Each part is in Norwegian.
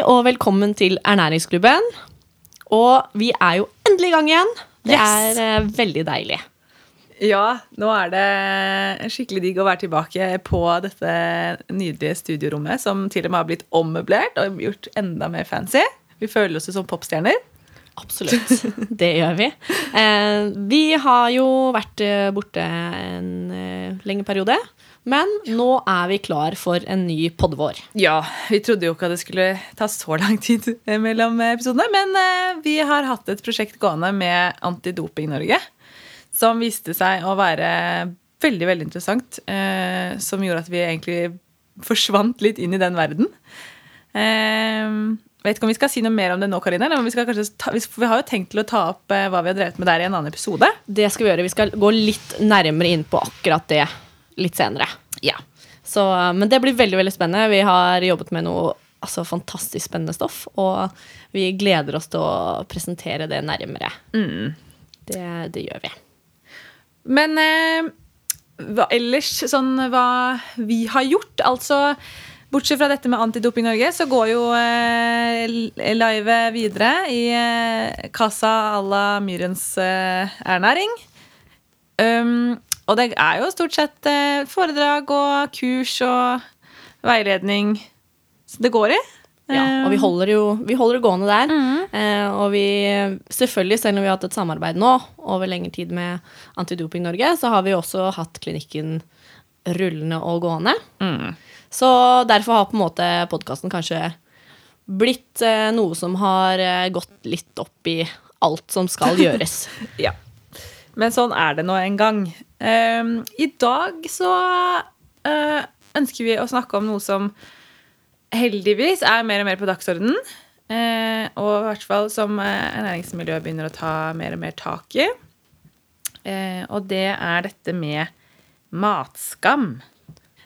Hei og velkommen til Ernæringsklubben. Og vi er jo endelig i gang igjen. Det Yes. er uh, veldig deilig. Ja, nå er det skikkelig digg å være tilbake på dette nydelige studiorommet, som til og med har blitt ommøblert og gjort enda mer fancy. Vi føler oss jo som popstjerner. Absolutt. Det gjør vi. Uh, vi har jo vært eh, borte en uh, lengre periode. Men nå er vi klar for en ny podvår. Ja, vi trodde jo ikke at det skulle ta så lang tid eh, mellom episodene, men eh, vi har hatt et prosjekt gående med Antidoping Norge, som viste seg å være veldig, veldig interessant, eh, som gjorde at vi egentlig forsvant litt inn i den verden. Jeg vet ikke om vi skal si noe mer om det nå, Karine, om vi skal ta, vi har jo tenkt til å ta opp hva vi har drevet med der i en annen episode. Det skal vi gjøre. Vi skal gå litt nærmere inn på akkurat det litt senere. Ja. Så, men det blir veldig veldig spennende. Vi har jobbet med noe altså, fantastisk spennende stoff, og vi gleder oss til å presentere det nærmere. Det, det gjør vi. Men eh, hva ellers, sånn hva vi har gjort Altså, bortsett fra dette med Antidoping Norge, så går jo eh, livet videre i eh, Casa à la Myrens eh, ernæring. Um, og det er jo stort sett eh, foredrag og kurs og veiledning så det går i. Ja, og vi Um, holder jo vi holder det gående der. Eh, og vi, selvfølgelig, selv om vi har hatt et samarbeid nå over lengre tid med Antidoping Norge, så har vi også hatt klinikken rullende og gående. mm. Så derfor har på en måte podkasten kanskje blitt eh, noe som har eh, gått litt opp i alt som skal gjøres. Ja. Men sånn er det nå en gang. Ehm, I dag så uh, ønsker vi å snakke om noe som heldigvis er mer og mer på dagsordenen. Uh, og i hvert fall som eh, ernæringsmiljøet begynner å ta mer og mer tak i. Uh, og det er dette med matskam.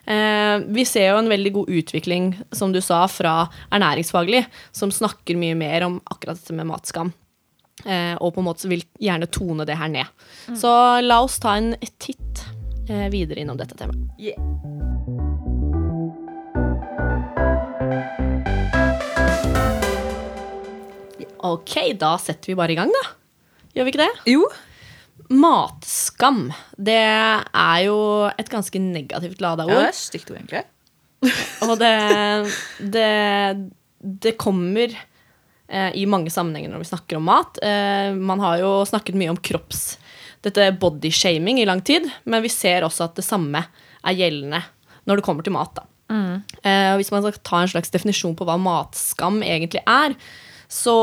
Vi ser jo en veldig god utvikling, som du sa, fra ernæringsfaglig, som snakker mye mer om akkurat dette med matskam. Eh, og på en måte vil gjerne tone det her ned. Så la oss ta en titt eh, videre innom dette temaet. Yeah. Ok, da setter vi bare i gang, da. Gjør vi ikke det? Jo. Matskam, det er jo et ganske negativt lada Ja, det ord. er stygt ord, egentlig. Og det, det, det kommer i mange sammenhenger når vi snakker om mat. Eh, man har jo snakket mye om kropps... Dette bodyshaming i lang tid, men vi ser også at det samme er gjeldende når det kommer til mat. Da. Eh, hvis man skal ta en slags definisjon på hva matskam egentlig er, så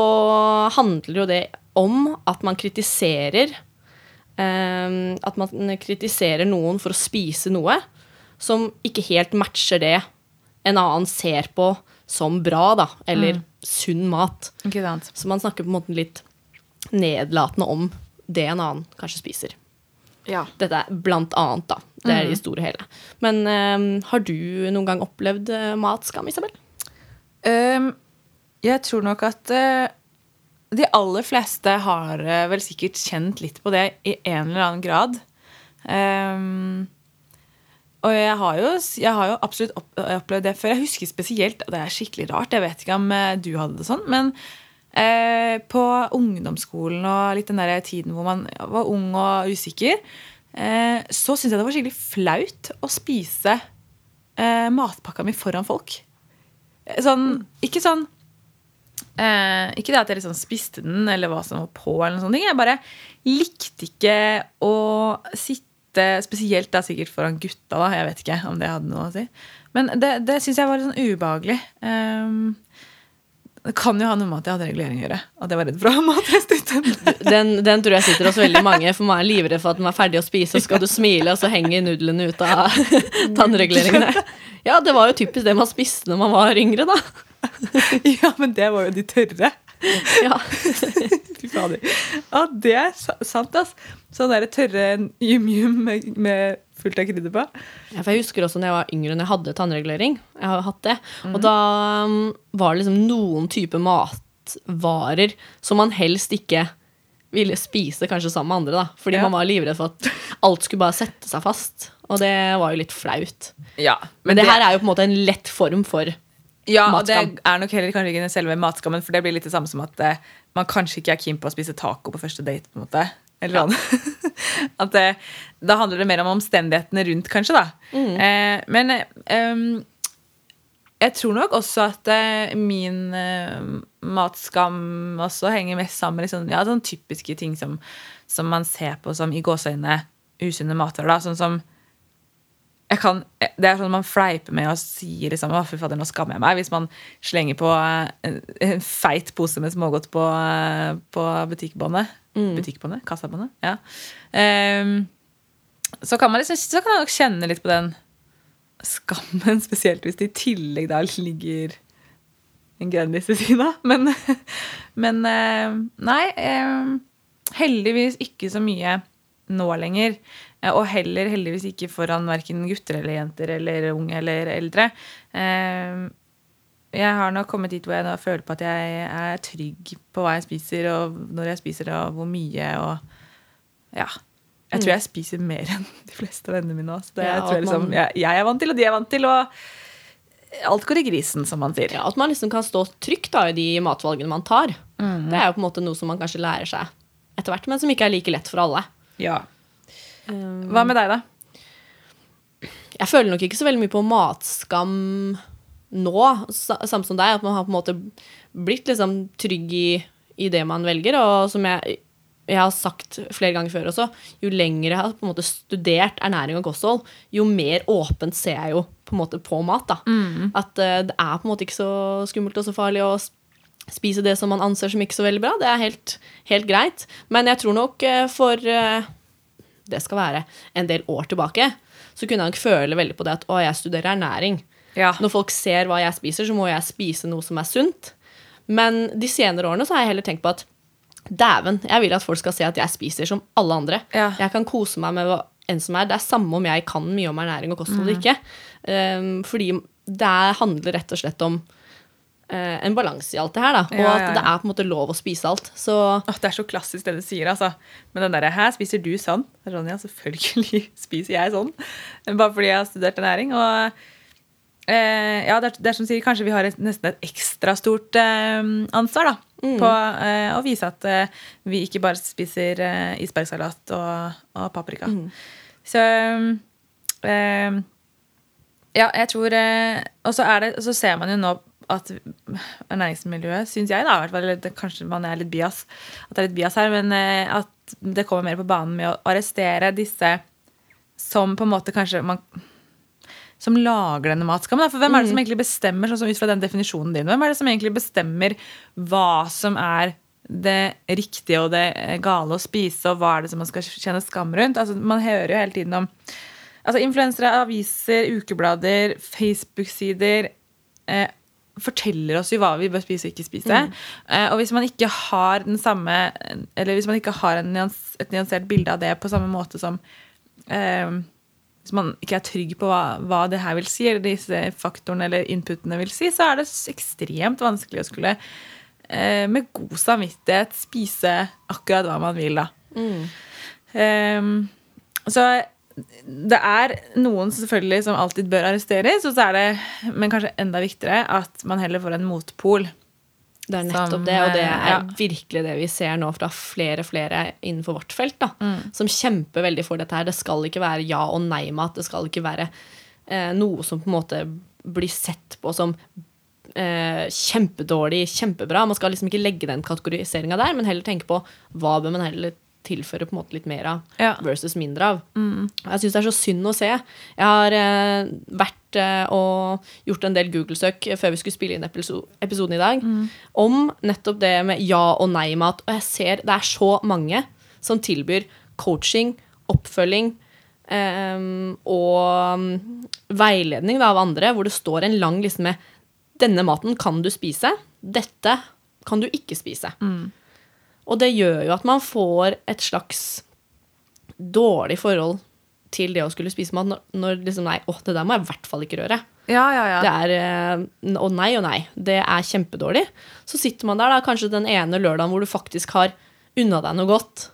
handler jo det om at man kritiserer eh, At man kritiserer noen for å spise noe som ikke helt matcher det en annen ser på som bra, da, eller sunn mat. Så man snakker på en måte litt nedlatende om det en annen kanskje spiser. Ja. Dette er blant annet, da. Det er det store hele. Men um, har du noen gang opplevd eh, matskam, Isabel? Um, jeg tror nok at uh, de aller fleste har uh, vel sikkert kjent litt på det i en eller annen grad. Ehm, og jeg har, jo, jeg har jo absolutt opp, opplevd det før. Jeg husker spesielt, det er skikkelig rart, jeg vet ikke om eh, du hadde det sånn, men eh, på ungdomsskolen og litt den der tiden hvor man var ung og usikker, eh, så syntes jeg det var skikkelig flaut å spise eh, matpakka mi foran folk. Eh, Sånn, ikke sånn eh, Ikke det at jeg liksom spiste den, eller hva som var på. eller noen sånne ting. Jeg bare likte ikke å sitte Spesielt da sikkert foran gutta. da, Jeg vet ikke om det hadde noe å si. Men det, det syns jeg var litt sånn ubehagelig. Um, det kan jo ha noe med at jeg hadde regulering å gjøre. At jeg var redd for å ha matrest ute. Den, den tror jeg sitter hos veldig mange, for man er livredd for at man er ferdig å spise, og skal du smile, og så henger nudlene ut av tannreguleringene. Ja, det var jo typisk det man spiste når man var yngre, da. ja, men det var jo de tørre. Ja. Fy fader. Ja, det er sant, ass. Sånn der tørre yum-yum med, med fullt av krydder på. Ja, for Jeg husker også når jeg var yngre, når jeg hadde tannregulering. Jeg har hatt det. Og da um, var det liksom noen type matvarer som man helst ikke ville spise kanskje sammen med andre. da Fordi Ja. man var livredd for at alt skulle bare sette seg fast. Og det var jo litt flaut. Ja, Men det her er jo på en måte en lett form for Ja, og det er nok heller kanskje ikke selve matskammen, for det blir litt det samme som at eh, man kanskje ikke er keen på å spise taco på første date. på en måte. Eller ja. at eh, Da handler det mer om omstendighetene rundt, kanskje. da. Eh, men eh, jeg tror nok også at eh, min eh, matskam også henger mest sammen med liksom, ja, sånne typiske ting som, som man ser på som i gåseøynene usunne matvarer. sånn som kan, det er sånn man fleiper med og sier liksom, fy fader, nå skammer jeg meg, hvis man slenger på eh, en, en feit pose med smågodt på, eh, på butikkbåndet. Butikkbåndet? Kassabåndet? Ja. Um, så kan man liksom, så kan man nok kjenne litt på den skammen, spesielt hvis det i tillegg da ligger en Grandis ved siden av. Men, men eh, nei, eh, heldigvis ikke så mye nå lenger. Eh, Og heller heldigvis ikke foran verken gutter eller jenter eller unge eller eldre. Eh, Jeg har nok kommet dit hvor jeg føler på at jeg er trygg på hva jeg spiser, og når jeg spiser det, og hvor mye. og ja. Jeg tror jeg spiser mer enn de fleste av vennene mine. Det Ja, jeg, liksom, jeg, jeg er vant til, og de er vant til. og alt går i grisen, som man sier. Ja, At man liksom kan stå trygt da, i de matvalgene man tar. Mm. Det er jo på en måte noe som man kanskje lærer seg etter hvert, men som ikke er like lett for alle. Ja. Um, Hva med deg, da? Jeg føler nok ikke så veldig mye på matskam nå, sa- samme som deg. At man har på en måte blitt liksom trygg i, i det man velger. Og som jeg, jeg har sagt flere ganger før også, jo lenger jeg har på en måte studert ernæring og kosthold, jo mer åpent ser jeg jo på en måte på mat. da. At uh, det er på en måte ikke så skummelt og så farlig å spise det som man anser som ikke så veldig bra. Det er helt, helt greit. Men jeg tror nok uh, for eh, det skal være en del år tilbake, så kunne jeg nok føle veldig på det at å, jeg studerer ernæring. Ja. Når folk ser hva jeg spiser, så må jeg spise noe som er sunt. Men de senere årene så har jeg heller tenkt på at dæven, jeg vil at folk skal se at jeg spiser som alle andre. Ja. Jeg kan kose meg med hva enn som er. Det er samme om jeg kan mye om ernæring og kosthold eller ikke. Um, fordi det er- handler rett og slett om en balanse i alt det her. Da. Og Ja, ja, at det er på en måte lov å spise alt. Så Åh, det er så klassisk det du sier, altså. Men den derre Her spiser du sånn. Det er sånn, Ja, selvfølgelig spiser jeg sånn. Bare fordi jeg har studert ernæring. Og eh, ja, det er, det er som sier, kanskje vi har et, nesten et ekstra stort eh, ansvar da, på eh, å vise at eh, vi ikke bare spiser eh, isbergsalat og, og paprika. Så eh, ja, jeg tror eh, Og så, det, så ser man jo nå at ernæringsmiljøet, syns jeg, da, hvert kanskje man er litt bias, at det er litt bias her, men eh, at det kommer mer på banen med å arrestere disse som på en måte kanskje man som lager denne matskammen. For hvem er det som egentlig bestemmer, sånn som ut fra den definisjonen din, hvem er det som egentlig bestemmer hva som er det riktige og det gale å spise, og hva er det som man skal kjenne skam rundt? Altså, man hører jo hele tiden om altså, influensere, aviser, ukeblader, Facebook-sider eh, forteller oss jo hva vi bør spise og ikke spise. Eh, og hvis man ikke har den samme Eller hvis man ikke har en nyans, et nyansert bilde av det på samme måte som uh, Hvis man ikke er trygg på hva, hva det her vil si, eller disse faktorene eller inputene vil si, så er det ekstremt vanskelig å skulle uh, med god samvittighet spise akkurat hva man vil, da. Ehm, så det er noen selvfølgelig som alltid bør arresteres, og så er det, men kanskje enda viktigere, at man heller får en motpol. Det er nettopp Som, det, og det er ja. virkelig det vi ser nå fra flere flere innenfor vårt felt, da, Mm. som kjemper veldig for dette her. Det skal ikke være ja- og nei-mat. Det skal ikke være eh, noe som på en måte blir sett på som eh, kjempedårlig, kjempebra. Man skal liksom ikke legge den kategoriseringa der, men heller tenke på hva bør man heller tilføre på en måte litt mer av Ja. versus mindre av. Jeg syns det er så synd å se. Jeg har eh, vært eh, og gjort en del Google-søk før vi skulle spille inn episo episoden i dag, om nettopp det med ja- og nei-mat. Og jeg ser det er så mange som tilbyr coaching, oppfølging eh, og mm, veiledning da, av andre, hvor det står en lang liste med denne maten kan du spise, dette kan du ikke spise. Og det gjør jo at man får et slags dårlig forhold til det å skulle spise mat når, når liksom nei, åh, det der må jeg i hvert fall ikke røre. Ja, ja, ja. Det er eh, å nei og nei. Det er kjempedårlig. Så sitter man der da, kanskje den ene lørdagen hvor du faktisk har unna deg noe godt,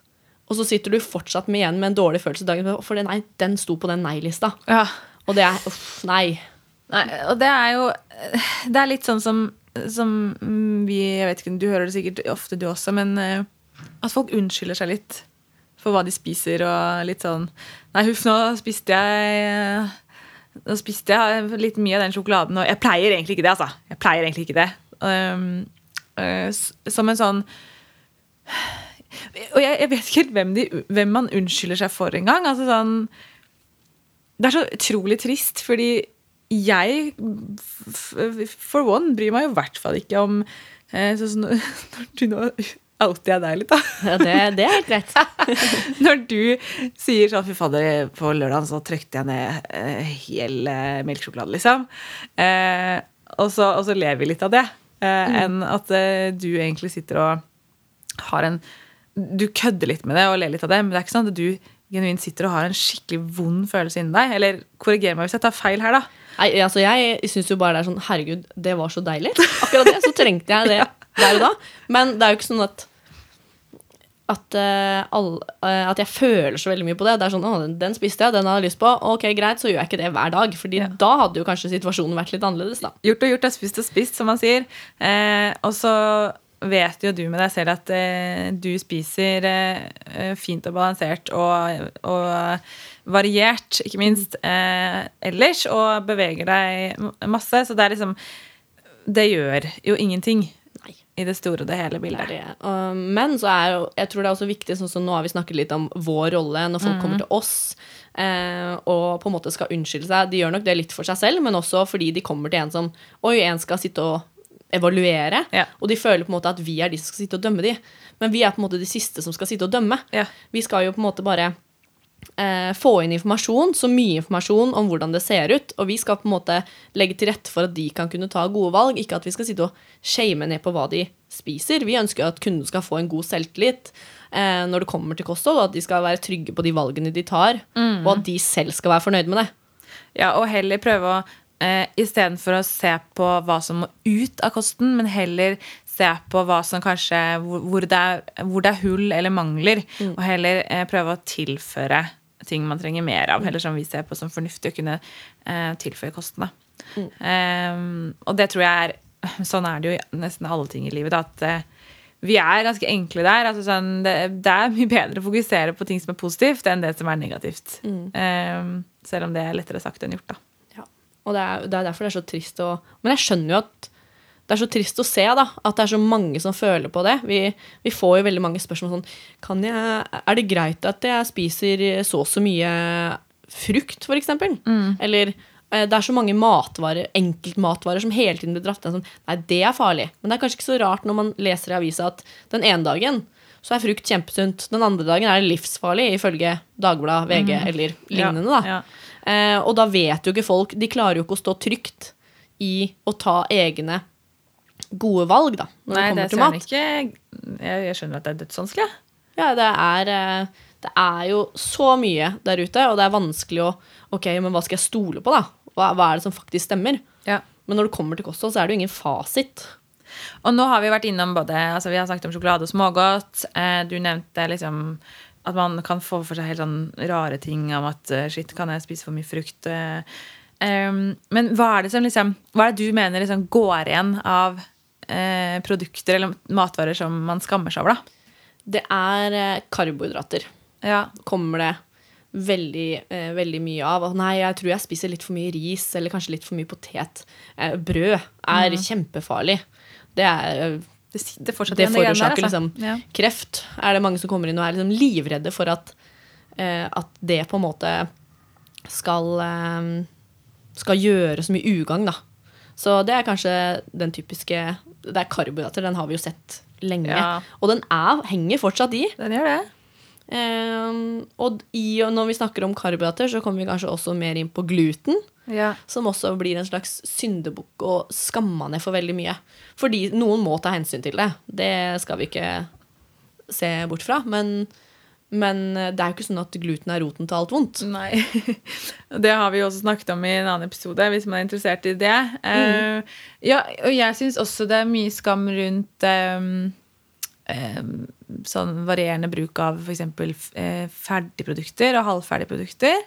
og så sitter du fortsatt med igjen med en dårlig følelse dagen etterpå, for nei, den sto på den nei-lista. ja. Og det er uff, nei. Nei, og det er jo Det er litt sånn som, som vi Jeg vet ikke, du hører det sikkert ofte, du også, men eh, at folk unnskylder seg litt for hva de spiser, og litt sånn Nei, huff, nå spiste jeg Nå spiste jeg litt mye av den sjokoladen, og jeg pleier egentlig ikke det, altså. Jeg pleier egentlig ikke det. Um, uh, som en sånn Og jeg, jeg, vet ikke helt hvem, hvem man unnskylder seg for engang. Altså sånn Det er så utrolig trist, fordi jeg, for one, bryr meg i hvert fall ikke om sånn Når du nå outer jeg deg litt, da. Ja, det, det er helt greit. Når du sier sånn Fy fader, på lørdag så trykte jeg ned eh, hel eh, melkesjokolade, liksom. Eh, og, så, og, så, lever vi litt av det. Eh, mm. Enn at du egentlig sitter og har en Du kødder litt med det og ler litt av det, men det er ikke sånn at du genuint sitter og har en skikkelig vond følelse inni deg. Eller korriger meg hvis jeg tar feil her, da. Nei, altså Jeg syns jo bare det er sånn Herregud, det var så deilig. Akkurat det. Så trengte jeg det der og da. Men det er jo ikke sånn at at, uh, all, uh, at, jeg føler så veldig mye på det. Det er sånn, å, Den spiste jeg, den hadde jeg lyst på. Ok, greit, så gjør jeg ikke det hver dag. Fordi ja. da hadde jo kanskje situasjonen vært litt annerledes. da. Gjort og gjort er spist og spist, som man sier. Eh, og så vet jo du med deg selv at eh, du spiser eh, fint og balansert og, og variert, ikke minst, eh, ellers. Og beveger deg masse. Så det er liksom Det gjør jo ingenting. Nei. I det store og det hele bildet. Det det. men så er jo, jeg tror det er også viktig, sånn som nå har vi snakket litt om vår rolle når folk mm. kommer til oss eh, og på en måte skal unnskylde seg. De gjør nok det litt for seg selv, men også fordi de kommer til en som Oi, en skal sitte og evaluere. Ja. Og de føler på en måte at vi er de som skal sitte og dømme de. Men vi er på en måte de siste som skal sitte og dømme. Ja. Vi skal jo på en måte bare få inn informasjon, så mye informasjon om hvordan det ser ut. Og vi skal på en måte legge til rette for at de kan kunne ta gode valg. Ikke at vi skal sitte og shame ned på hva de spiser. Vi ønsker at kunden skal få en god selvtillit eh, når det kommer til kosthold. At de skal være trygge på de valgene de tar, mm. og at de selv skal være fornøyd med det. Ja, og heller prøve å eh, istedenfor å se på hva som må ut av kosten, men heller se på hva som kanskje, hvor, det, er, hvor det er hull eller mangler, mm. og heller eh, prøve å tilføre ting man trenger mer av, mm. eller som vi ser på som fornuftig å kunne eh, tilføye kostene. Mm. Um, og det tror jeg er Sånn er det jo i nesten alle ting i livet. Da, at eh, vi er ganske enkle der. Altså sånn, det, det, er mye bedre å fokusere på ting som er positivt, enn det som er negativt. Mm. Um, selv om det er lettere sagt enn gjort. da. Og det er, det er, derfor det er så trist å Men jeg skjønner jo at det er så trist å se da, at det er så mange som føler på det. Vi, vi får jo veldig mange spørsmål sånn jeg, Er det greit at jeg spiser så og så mye frukt, f.eks.? Mm. Eller eh, det er så mange matvarer, enkeltmatvarer som hele tiden blir dratt ned sånn Nei, det er farlig. Men det er kanskje ikke så rart når man leser i avisa at den ene dagen så er frukt kjempesunt. Den andre dagen er det livsfarlig, ifølge Dagbladet, VG mm. eller lignende. Ja, ja. Eh, og da vet jo ikke folk De klarer jo ikke å stå trygt i å ta egne gode valg, da, når Nei, det kommer til mat. Ikke, jeg, skjønner at det er dødsvanskelig. Ja, det er, eh, det er jo så mye der ute, og det er vanskelig å Ok, men hva skal jeg stole på, da? Hva, hva er det som faktisk stemmer? Ja. Men når det kommer til kosthold, så er det jo ingen fasit. Og nå har vi vært innom både altså Vi har snakket om sjokolade og smågodt. Eh, du nevnte liksom at man kan få for seg helt sånn rare ting om at uh, shit, kan jeg spise for mye frukt? Um, men hva er det som liksom Hva er det du mener liksom går igjen av uh, produkter eller matvarer som man skammer seg over, da? Det er uh, karbohydrater. Ja. Kommer det veldig, veldig mye av. Nei, jeg tror jeg spiser litt for mye ris eller kanskje litt for mye potet. brød er mm. kjempefarlig. Det er det sitter det forårsaker altså. liksom, ja. kreft. Er det mange som kommer inn og er liksom livredde for at, eh, at det på en måte skal, eh, skal gjøre så mye ugagn, da. Så det er kanskje den typiske Det er karbohydrater. Den har vi jo sett lenge. Ja. Og den er, henger fortsatt i. Den gjør det. Um, og, i, når vi snakker om karbohydrater, så kommer vi kanskje også mer inn på gluten. Ja. Som også blir en slags syndebukk og skamma ned for veldig mye. Fordi noen må ta hensyn til det. Det skal vi ikke se bort fra. Men, men det er jo ikke sånn at gluten er roten til alt vondt. Nei. Det har vi jo også snakket om i en annen episode, hvis man er interessert i det. Mm. Uh, ja, og jeg syns også det er mye skam rundt um um, sånn varierende bruk av f.eks. Uh, ferdigprodukter og halvferdige produkter.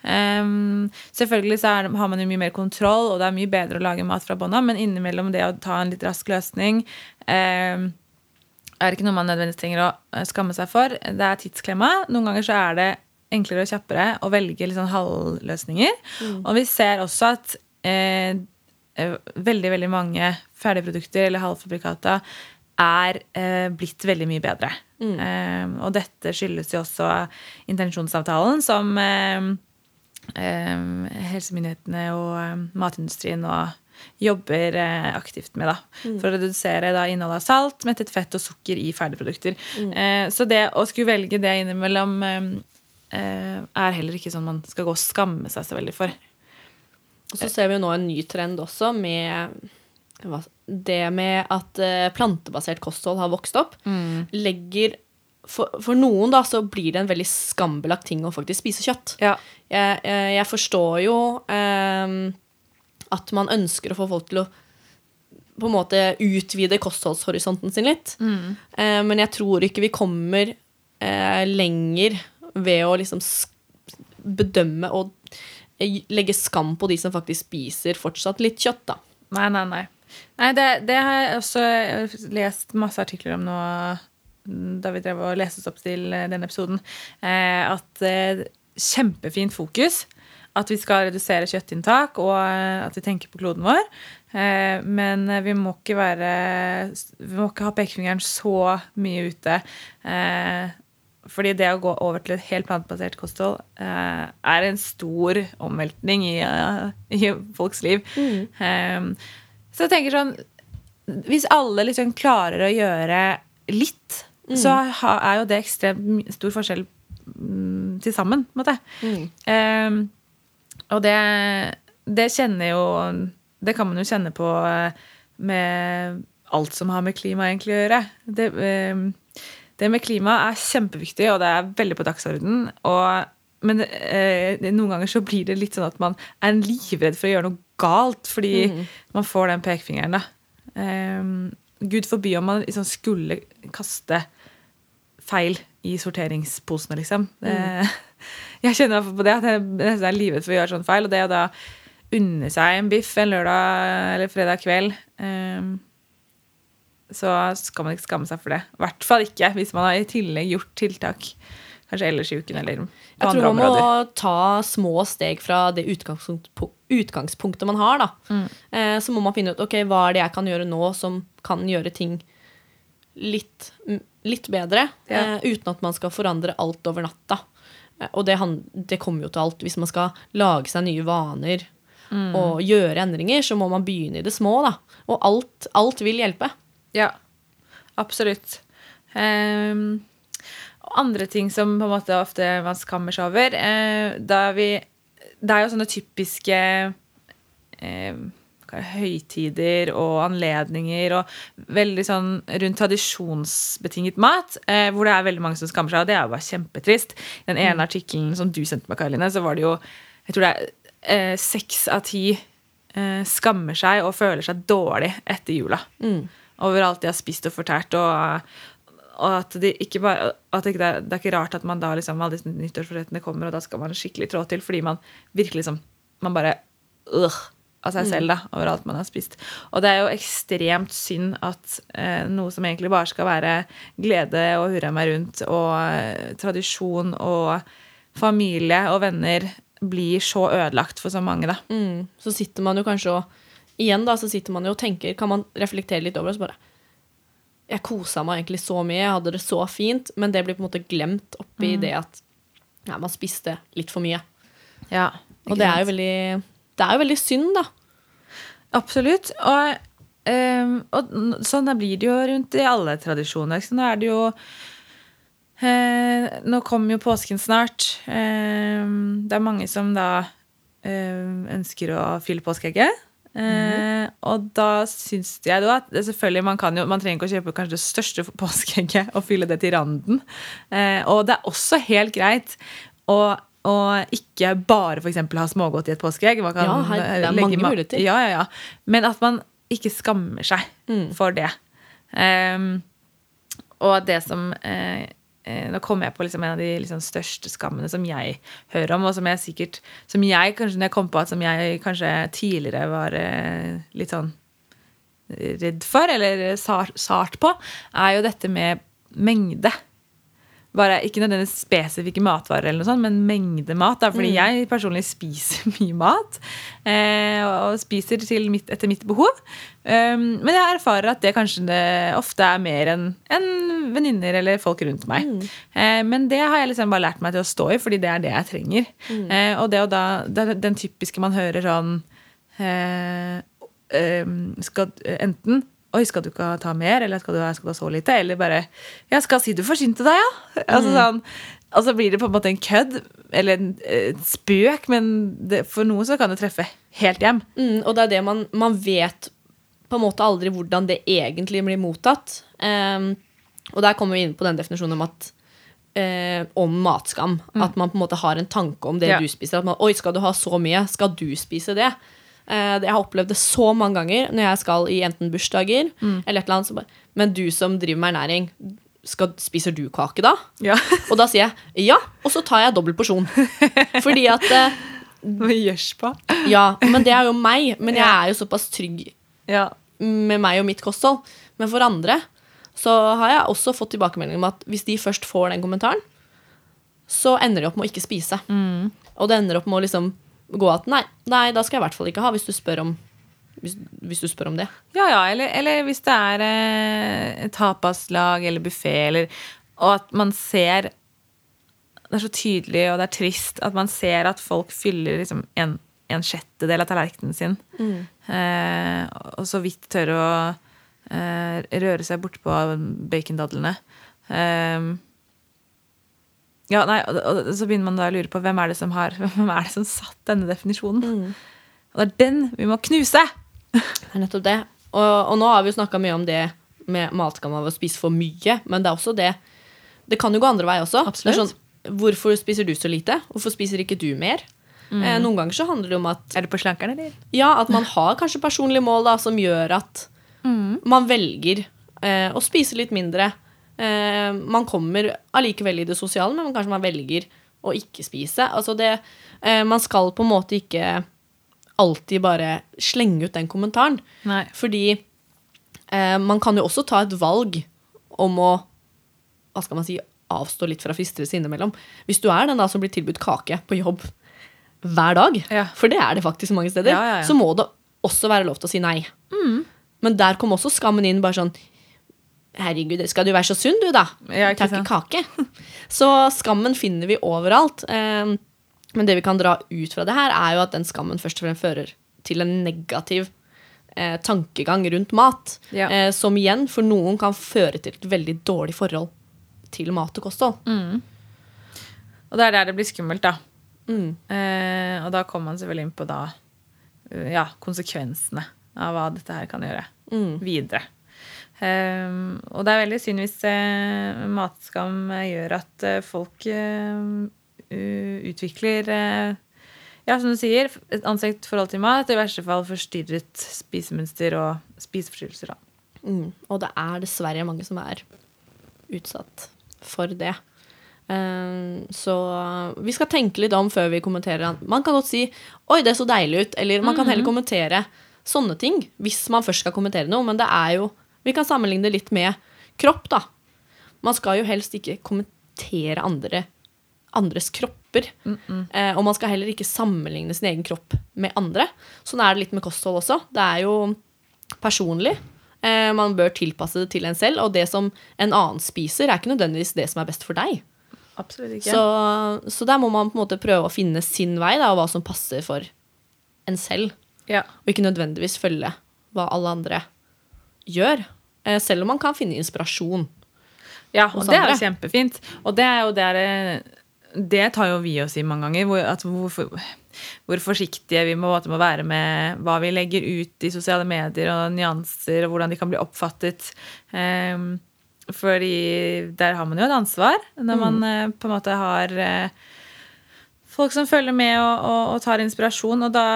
Um, selvfølgelig så er, har man jo mye mer kontroll, og det er mye bedre å lage mat fra bånn av, men innimellom det å ta en litt rask løsning um, er ikke noe man nødvendigvis trenger å eh, skamme seg for. Det er tidsklemma. Noen ganger så er det enklere og kjappere å velge litt sånn halvløsninger. Mm. Og vi ser også at eh, eh, veldig, veldig mange ferdigprodukter eller halvfabrikata er eh, blitt veldig mye bedre. Mm. Eh, og dette skyldes jo også intensjonsavtalen som helsemyndighetene og matindustrien og jobber eh, aktivt med. da, mm. For å redusere da, innholdet av salt, mettet fett og sukker i ferdigprodukter. Mm. Eh, så det å skulle velge det innimellom eh, eh, er heller ikke sånn man skal gå og skamme seg så veldig for. Og så ser vi jo nå en ny trend også med det med at eh, plantebasert kosthold har vokst opp. Mm. legger for, for, noen da, så blir det en veldig skambelagt ting å faktisk spise kjøtt. Ja. Jeg, jeg, forstår jo eh, at man ønsker å få folk til å på en måte utvide kostholdshorisonten sin litt. Mm. Eh, men jeg tror ikke vi kommer eh, lenger ved å liksom bedømme og eh, legge skam på de som faktisk spiser fortsatt litt kjøtt, da. Nei, nei, nei. nei det, det, har jeg også lest masse artikler om nå da vi drev og leste oss opp til denne episoden. Eh, at eh, kjempefint fokus at vi skal redusere kjøttinntak, og eh, at vi tenker på kloden vår. Eh, men vi må ikke være Vi må ikke ha pekefingeren så mye ute. Eh, fordi det å gå over til et helt plantebasert kosthold er en stor omveltning i, i folks liv. Mm. Så jeg tenker sånn Hvis alle liksom klarer å gjøre litt, mm. så er jo det ekstremt stor forskjell mm, til sammen. på en måte. Mm. Og det, det kjenner jo Det kan man jo kjenne på eh, med alt som har med klima egentlig å gjøre. Det, eh, det med klima er kjempeviktig, og det er veldig på dagsordenen. men eh, noen ganger så blir det litt sånn at man er livredd for å gjøre noe galt fordi mm. man får den pekefingeren. da. Eh, Gud forby om man liksom skulle kaste feil i sorteringsposene, liksom. Mm. Jeg kjenner på det at jeg nesten er livet for å gjøre sånn feil. Og det å da unne seg en biff en lørdag eller fredag kveld um, Så skal man ikke skamme seg for det. I hvert fall ikke hvis man har i tillegg gjort tiltak. Kanskje ellers i uken eller på Jeg tror man må ta små steg fra det utgangspunktet man har. da. Mm. Eh, så må man finne ut ok, hva er det jeg kan gjøre nå som kan gjøre ting litt, litt bedre. Ja. Eh, uten at man skal forandre alt over natta. Og det, det, kommer jo til alt. Hvis man skal lage seg nye vaner mm. og gjøre endringer, så må man begynne i det små. da. Og alt, alt vil hjelpe. Ja, absolutt. Um, andre ting som på en måte ofte man skammer seg over uh, vi, Det er jo sånne typiske uh, høytider og anledninger og veldig sånn rundt tradisjonsbetinget mat, eh, hvor det er veldig mange som skammer seg, og det er jo bare kjempetrist. I den ene mm. artikkelen som du sendte meg, Karoline, så var det jo jeg tror det er eh, av ti eh, skammer seg og føler seg dårlig etter jula. Mm. Over alt de har spist og fortært. Og, og at, de ikke bare, at det, ikke, det, er ikke rart at man da liksom, alle disse nyttårsforrettene kommer, og da skal man skikkelig trå til fordi man virkelig liksom Man bare øh, av seg selv da, over alt man har spist. Og det er jo ekstremt synd at eh, noe som egentlig bare skal være glede og hurra meg rundt, og eh, tradisjon og familie og venner, blir så ødelagt for så mange, da. Mm. Så sitter man jo kanskje og Igjen, da, så sitter man jo og tenker Kan man reflektere litt over det, så bare Jeg kosa meg egentlig så mye, jeg hadde det så fint, men det blir på en måte glemt oppi mm. det at ja, man spiste litt for mye. Ja, og det er jo veldig det er jo veldig synd, da. Absolutt. Og, um, og sånn blir det jo rundt i alle tradisjoner. Så nå er det jo Eh, Nå kommer jo påsken snart. Eh, det er mange som da eh, ønsker å fylle påskeegget. Mm. Og da syns jeg da at selvfølgelig man kan jo, man trenger ikke å kjøpe kanskje det største påskeegget og fylle det til randen. Uh, og det er også helt greit å og ikke bare f.eks. ha smågodt i et påskeegg. ja, her, det er mange muligheter. Ja, ja, ja. Men at man ikke skammer seg mm. for det. Um, og det som eh, eh, Nå kommer jeg på liksom en av de liksom største skammene som jeg hører om, og som jeg sikkert Som jeg kanskje når jeg kom på at som jeg kanskje tidligere var eh, litt sånn redd for, eller sart, sart på, er jo dette med mengde. Bare, ikke nødvendigvis spesifikke matvarer, eller noe sånt, men mengde mat. Da, fordi jeg personlig spiser mye mat. Eh, og spiser mitt, etter mitt behov. Um, men jeg erfarer at det kanskje det ofte er mer enn en venninner eller folk rundt meg. Eh, men det har jeg liksom bare lært meg til å stå i, fordi det er det jeg trenger. Eh, og det og da, det er den typiske man hører sånn eh, eh, skal, Enten Oi, skal du ikke ta mer, eller skal du, skal du ha så lite? Eller bare Ja, skal si du forsynte deg, ja? Altså sånn og så blir det på en måte en kødd, eller en eh, spøk, men det, for noen så kan det treffe helt hjem. Mm, og det er det man, man vet på en måte aldri hvordan det egentlig blir mottatt. Um, og der kommer vi inn på den definisjonen om at eh, om matskam. At man på en måte har en tanke om det Ja. du spiser. At man, Oi, skal du ha så mye? Skal du spise det? Eh, jeg har opplevd det så mange ganger når jeg skal i enten bursdager eller et eller annet. Bare, Men du som driver med ernæring, skal, spiser du kake da? Ja. Og da sier jeg ja, og så tar jeg dobbel porsjon. Fordi at eh, på? Ja, men det er jo meg. Men jeg er jo såpass trygg Ja. med meg og mitt kosthold. Men for andre så har jeg også fått tilbakemelding om at hvis de først får den kommentaren, så ender de opp med å ikke spise. Og det ender opp med å liksom gå at nei, nei, da skal jeg i hvert fall ikke ha, hvis du spør om, hvis, hvis du spør om det. Ja, ja, eller, eller hvis det er eh, tapaslag eller buffé, eller Og at man ser Det er så tydelig, og det er trist, at man ser at folk fyller liksom en, en sjettedel av tallerkenen sin. Eh, og så vidt tør å eh, røre seg bortpå bacondadlene. Eh, ja, nei, og, så begynner man da å lure på hvem er det som har Hvem er det som satt denne definisjonen? Og det er den vi må knuse! Det er nettopp det. Og, og nå har vi jo snakka mye om det med matskam av å spise for mye, men det er også det Det kan jo gå andre vei også. Sånn, hvorfor spiser du så lite? Hvorfor spiser ikke du mer? Eh, noen ganger så handler det om at Er det på slankeren, eller? Ja, at man har kanskje personlige mål da, som gjør at man velger eh, å spise litt mindre. Eh, man kommer allikevel i det sosiale, men kanskje man velger å ikke spise. Altså det, eh, man skal på en måte ikke alltid bare slenge ut den kommentaren. Nei. Fordi eh, man kan jo også ta et valg om å hva skal man si, avstå litt fra fristelser innimellom. Hvis du er den da som blir tilbudt kake på jobb hver dag, Ja. for det er det faktisk mange steder, Ja, ja, så må det også være lov til å si nei. Men der kom også skammen inn. bare sånn Herregud, skal du være så sunn, du, da? Ja, ikke Ta ikke kake. Så skammen finner vi overalt. Eh, Men det vi kan dra ut fra det her, er jo at den skammen først og fremst fører til en negativ eh, tankegang rundt mat. Ja. Eh, som igjen for noen kan føre til et veldig dårlig forhold til mat og kosthold. Og det er der det blir skummelt, da. Mm. Eh, og da kommer man selvfølgelig inn på da, ja, konsekvensene av hva dette her kan gjøre Mm. videre. Eh, og det er veldig synd hvis eh, matskam eh, gjør at eh, folk utvikler ja, som du sier, et anstrengt forhold til mat. I verste fall forstyrret spisemønster og spiseforstyrrelser. Mm. Og det er dessverre mange som er utsatt for det. Eh, så vi skal tenke litt om før vi kommenterer. Man kan godt si 'oi, det så deilig ut', eller man kan heller kommentere sånne ting hvis man først skal kommentere noe. Men det er jo Vi kan sammenligne det litt med kropp, da. Man skal jo helst ikke kommentere andre, andres kropper. Eh, og man skal heller ikke sammenligne sin egen kropp med andre. Sånn er det litt med kosthold også. Det er jo personlig. Eh, man bør tilpasse det til en selv, og det som en annen spiser, er ikke nødvendigvis det som er best for deg. Absolutt ikke. Så, så der må man på en måte prøve å finne sin vei, da, og hva som passer for en selv. ja. Og ikke nødvendigvis følge hva alle andre gjør. Eh, selv om man kan finne inspirasjon. Ja, og det er jo kjempefint. Og det er jo der eh, Det tar jo vi oss i mange ganger. Hvor, at hvor, hvor forsiktige vi må, må være med hva vi legger ut i sosiale medier, og nyanser, og hvordan de kan bli oppfattet. Um, fordi der har man jo et ansvar når man mm. på en måte har eh, folk som følger med og, og, og tar inspirasjon. Og da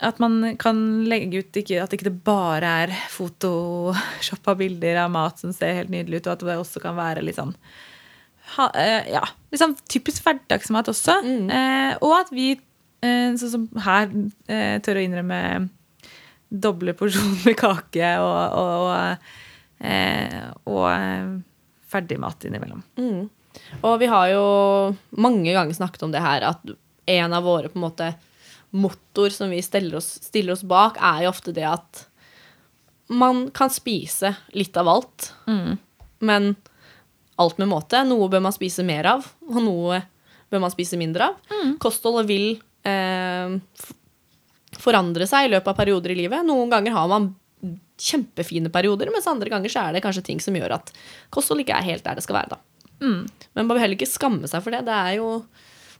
at man kan legge ut ikke, At ikke det bare er photoshoppa bilder av mat som ser helt nydelig ut, og at det også kan være litt sånn ha, eh, ja, litt sånn typisk hverdagsmat også. Eh, og at vi, eh, sånn som her, eh, tør å innrømme doble porsjoner med kake og, og, eh, og eh, ferdigmat innimellom. Og vi har jo mange ganger snakket om det her, at en av våre på en måte mottoer som vi stiller oss, stiller oss bak, er jo ofte det at man kan spise litt av alt, men alt med måte. Noe bør man spise mer av, og noe bør man spise mindre av. Kostholdet vil eh, forandre seg i løpet av perioder i livet. Noen ganger har man kjempefine perioder, mens andre ganger så er det kanskje ting som gjør at kosthold ikke er helt der det skal være. da. Men man bør heller ikke skamme seg for det. det er jo,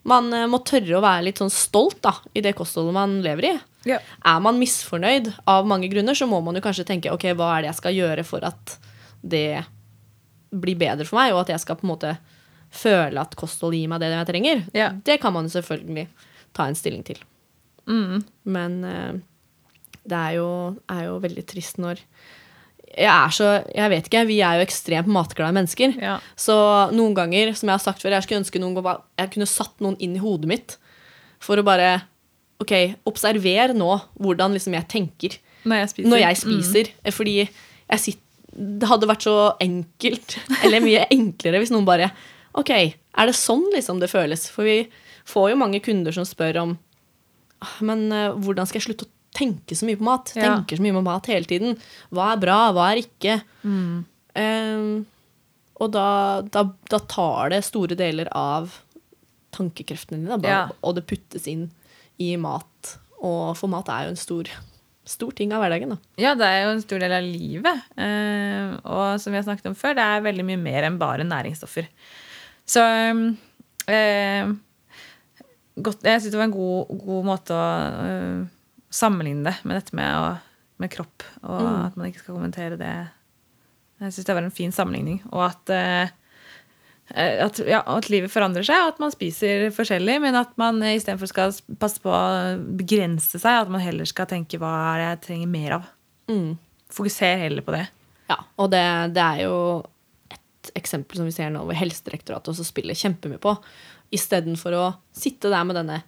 man eh, må tørre å være litt sånn stolt da, i det kostholdet man lever i. Ja. Er man misfornøyd av mange grunner, så må man jo kanskje tenke ok, hva er det jeg skal gjøre for at det blir bedre for meg, og at jeg skal på en måte føle at kosthold gir meg det jeg trenger. Ja. Det kan man jo selvfølgelig ta en stilling til. Mm. Men eh, det er jo, er jo veldig trist når jeg er så Jeg vet ikke, vi er jo ekstremt matglade mennesker. Ja. Så noen ganger, som jeg har sagt før, jeg skulle ønske noen jeg kunne satt noen inn i hodet mitt for å bare Ok, observer nå hvordan liksom jeg tenker Når jeg spiser. når jeg spiser. Fordi jeg sitter, det hadde vært så enkelt, eller mye enklere, hvis noen bare Ok, er det sånn liksom det føles? For vi får jo mange kunder som spør om «Ah, Men eh, hvordan skal jeg slutte å tenke så mye på mat? Ja. Tenker så mye på mat hele tiden. Hva er bra, hva er ikke? Mm. Um, og da, da, da tar det store deler av tankekreftene dine, da, Ja. og det puttes inn i mat. Og for mat er jo en stor, stor ting av hverdagen. da. Ja, det er jo en stor del av livet. Uh, og som vi har snakket om før, det er veldig mye mer enn bare næringsstoffer. Så uh, godt, Jeg syns det var en god, god måte å eh, sammenligne det med dette med, å, med kropp, og at man ikke skal kommentere det. Jeg syns det var en fin sammenligning. Og at, eh, at, ja, at livet forandrer seg, og at man spiser forskjellig, men at man istedenfor skal passe på å begrense seg, at man heller skal tenke hva er det jeg trenger mer av. Mm. Fokuser heller på det. Ja, og det, det er jo et eksempel som vi ser nå, hvor Helsedirektoratet også spiller kjempemye på. Istedenfor å sitte der med denne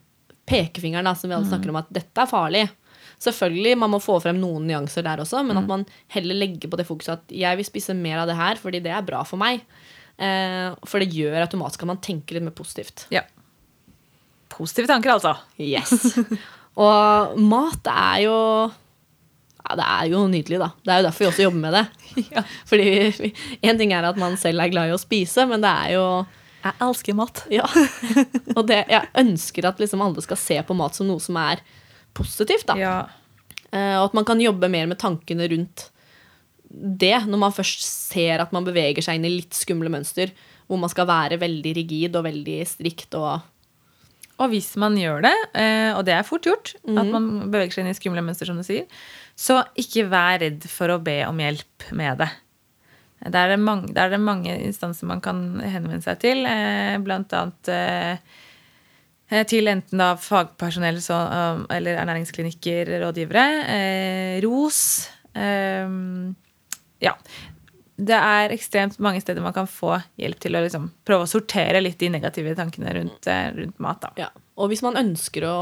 pekefingeren da, som vi alle snakker om at dette er farlig. Selvfølgelig, man må få frem noen nyanser der også, men at man heller legger på det fokuset at jeg vil spise mer av det her fordi det er bra for meg. Eh, for det gjør automatisk at man tenker litt mer positivt. Ja. Positive tanker, altså. Yes. Og mat er jo ja, Det er jo nydelig, da. Det er jo derfor vi også jobber med det. Ja. Fordi vi- En ting er at man selv er glad i å spise, men det er jo Jeg elsker mat. Ja. Og det, jeg ønsker at liksom alle skal se på mat som noe som er positivt. da. Ja. Eh, og at man kan jobbe mer med tankene rundt det, når man først ser at man beveger seg inn i litt skumle mønster, hvor man skal være veldig rigid og veldig strikt og Og hvis man gjør det, eh, og det er fort gjort, at man beveger seg inn i skumle mønster, som du sier, så ikke vær redd for å be om hjelp med det. Der er er det mange instanser man kan henvende seg til, eh, blant annet eh, til enten da fagpersonell så, eller ernæringsklinikker, rådgivere. Eh, ROS. Eh, ja. Det er ekstremt mange steder man kan få hjelp til å liksom prøve å sortere litt de negative tankene rundt, eh, rundt mat. Da. Ja, og hvis man ønsker å,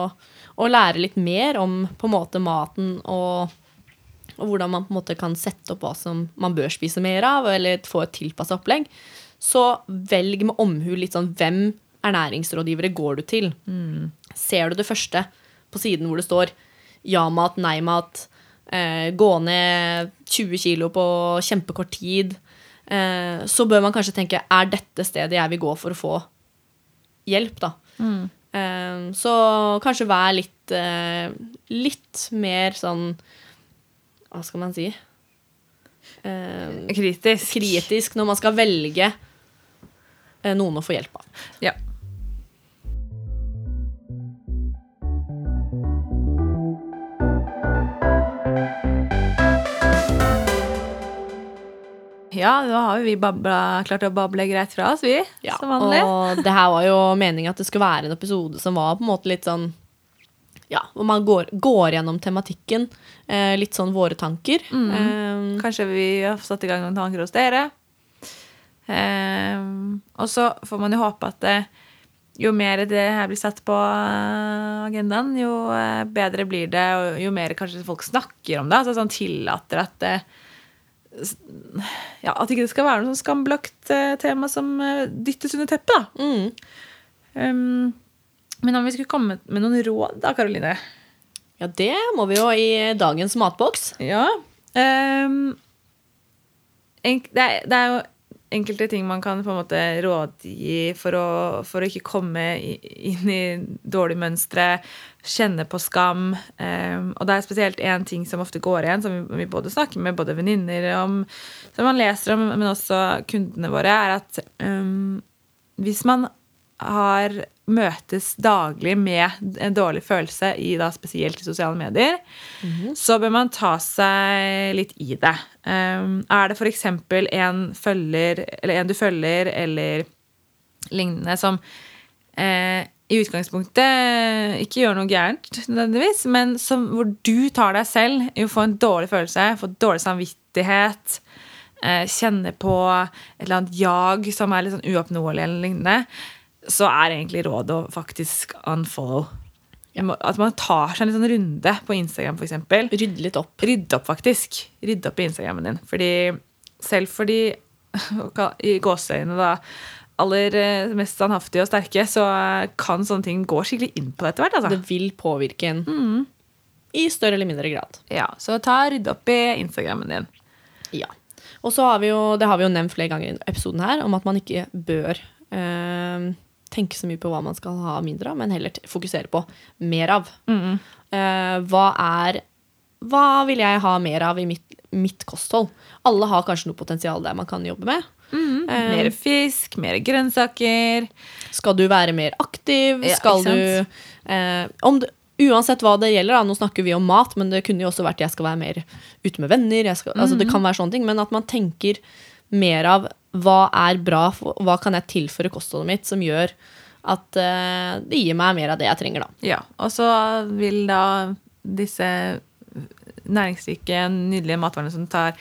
å lære litt mer om på en måte maten og, og hvordan man på en måte kan sette opp hva som man bør spise mer av, eller få et tilpassa opplegg, så velg med omhu litt sånn hvem ernæringsrådgivere går du til. Ser du det første på siden hvor det står ja-mat, nei-mat, eh, gå ned 20 kilo på kjempekort tid, eh, så bør man kanskje tenke er dette stedet jeg vil gå for å få hjelp, da. Eh, så kanskje vær litt eh, litt mer sånn Hva skal man si? Eh, Kritisk. kritisk når man skal velge eh, noen å få hjelp av. Ja. Ja, da har vi babla, klart å bable greit fra oss, vi. som vanlig. Og det her var jo meningen at det skulle være en episode som var på en måte litt sånn Ja, hvor man går, går gjennom tematikken. Eh, litt sånn våre tanker. Eh, Kanskje vi har satt i gang noen tanker hos dere. Eh, og så får man jo håpe at det, jo mer det her blir satt på eh, agendaen, jo eh, bedre blir det, og jo mer kanskje folk snakker om det. Altså sånn tillater at det ja, At ikke det skal være noe sånn skambelagt eh, tema som eh, dyttes under teppet. da. mm. Um, men om vi skulle komme med noen råd, da, Karoline? Ja, det må vi jo i dagens matboks. Ja. Um, enk, det, er, det er jo enkelte ting man kan på en måte rådgi for å, for å ikke komme inn i dårlige mønstre, kjenne på skam. Um, og det er spesielt én ting som ofte går igjen, som vi, vi både snakker med både venninner om, som man leser om, men også kundene våre, er at um, hvis man har møtes daglig med en dårlig følelse, i da spesielt i sosiale medier, så bør man ta seg litt i det. Um, er det f.eks. en følger, eller en du følger, eller lignende, som eh, i utgangspunktet ikke gjør noe gærent, nødvendigvis, men som, hvor du tar deg selv i å få en dårlig følelse, få dårlig samvittighet, eh, kjenne på et eller annet jag som er litt sånn uoppnåelig, eller lignende, så er egentlig rådet å faktisk unfollow. At man tar seg en sånn runde på Instagram, f.eks. Rydde litt opp. Rydde opp, faktisk. Rydde opp i Instagrammen din. Fordi selv for de i gåseøynene da aller eh, mest standhaftige og sterke, så kan sånne ting gå skikkelig inn på det etter hvert. Altså. Det vil påvirke en i større eller mindre grad. Ja, så ta rydde opp i Instagrammen din. Ja. Og så har vi jo, det har vi jo nevnt flere ganger i episoden her, om at man ikke bør eh, tenke så mye på hva man skal ha mindre av, men heller fokusere på mer av. Eh, hva er Hva vil jeg ha mer av i mitt, mitt kosthold? Alle har kanskje noe potensial der man kan jobbe med. Eh, Mer fisk, mer grønnsaker. Skal du være mer aktiv? Ja, skal du eh, om du Uansett hva det gjelder, da, nå snakker vi om mat, men det kunne jo også vært jeg skal være mer ute med venner. Skal, altså, det Mhm. kan være sånne ting, Men at man tenker mer av hva er bra, hva kan jeg tilføre kostholdet mitt som gjør at uh, det gir meg mer av det jeg trenger, da. Ja, og så vil da disse næringsrike, nydelige matvarene som tar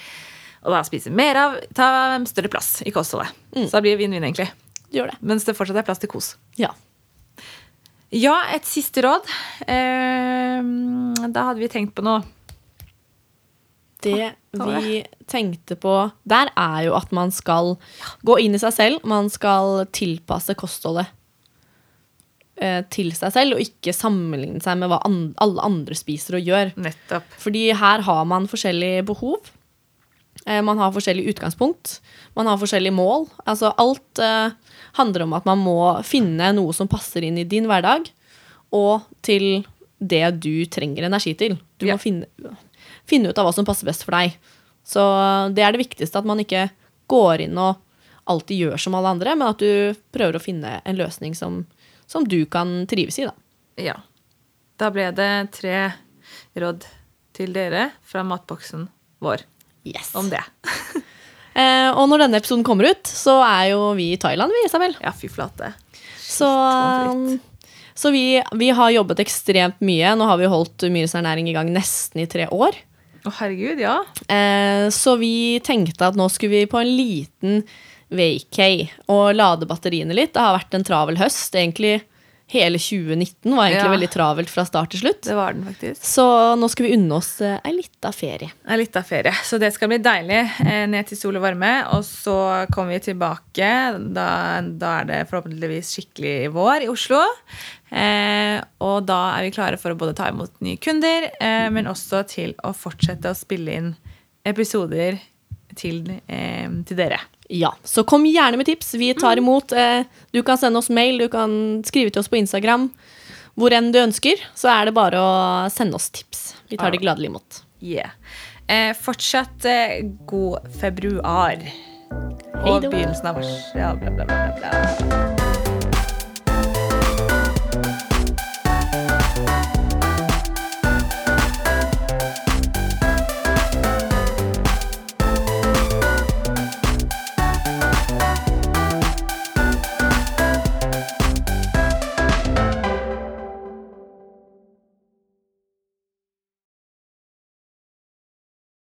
og da spiser mer av, ta større plass i kostholdet. Så da blir det vinn-vinn, egentlig. Det gjør det. Mens det fortsatt er plass til kos. Ja. Ja, et siste råd. Eh, da hadde vi tenkt på noe. Det vi tenkte på der, er jo at man skal gå inn i seg selv. Man skal tilpasse kostholdet eh, til seg selv, og ikke sammenligne seg med hva alle andre spiser og gjør. Nettopp. Fordi her har man forskjellige behov. Eh, man har forskjellig utgangspunkt. Man har forskjellige mål. Altså alt eh, handler om at man må finne noe som passer inn i din hverdag, og til det du trenger energi til. Du Ja. må finne, finne ut av hva som passer best for deg. Så det er det viktigste, at man ikke går inn og alltid gjør som alle andre, men at du prøver å finne en løsning som, som du kan trives i. Da. Ja. Da ble det tre råd til dere fra matboksen vår Yes. om det. Eh, og når denne episoden kommer ut, så er jo vi i Thailand, vi, Isabel. Ja, fy flate. Så, så vi, vi har jobbet ekstremt mye. Nå har vi holdt Myres ernæring i gang nesten i tre år. Å, herregud, ja. Eh, så vi tenkte at nå skulle vi på en liten vacay og lade batteriene litt. Det har vært en travel høst. Egentlig hele 2019 var egentlig Ja. veldig travelt fra start til slutt. Det var den faktisk. Så nå skal vi unne oss eh, ei lita ferie. En lita ferie. Så det skal bli deilig. eh, Ned til sol og varme. Og så kommer vi tilbake. Da, da er det forhåpentligvis skikkelig vår i Oslo. Eh, og da er vi klare for å både ta imot nye kunder, eh, men også til å fortsette å spille inn episoder til, eh, til dere. Ja, Så kom gjerne med tips. Vi tar imot. Eh, du kan sende oss mail, du kan skrive til oss på Instagram. Hvor enn du ønsker, så er det bare å sende oss tips. Vi tar det gladelig imot. Yeah. Eh, fortsatt eh, god februar. Og begynnelsen av mars. Ja, bla, bla, bla, bla.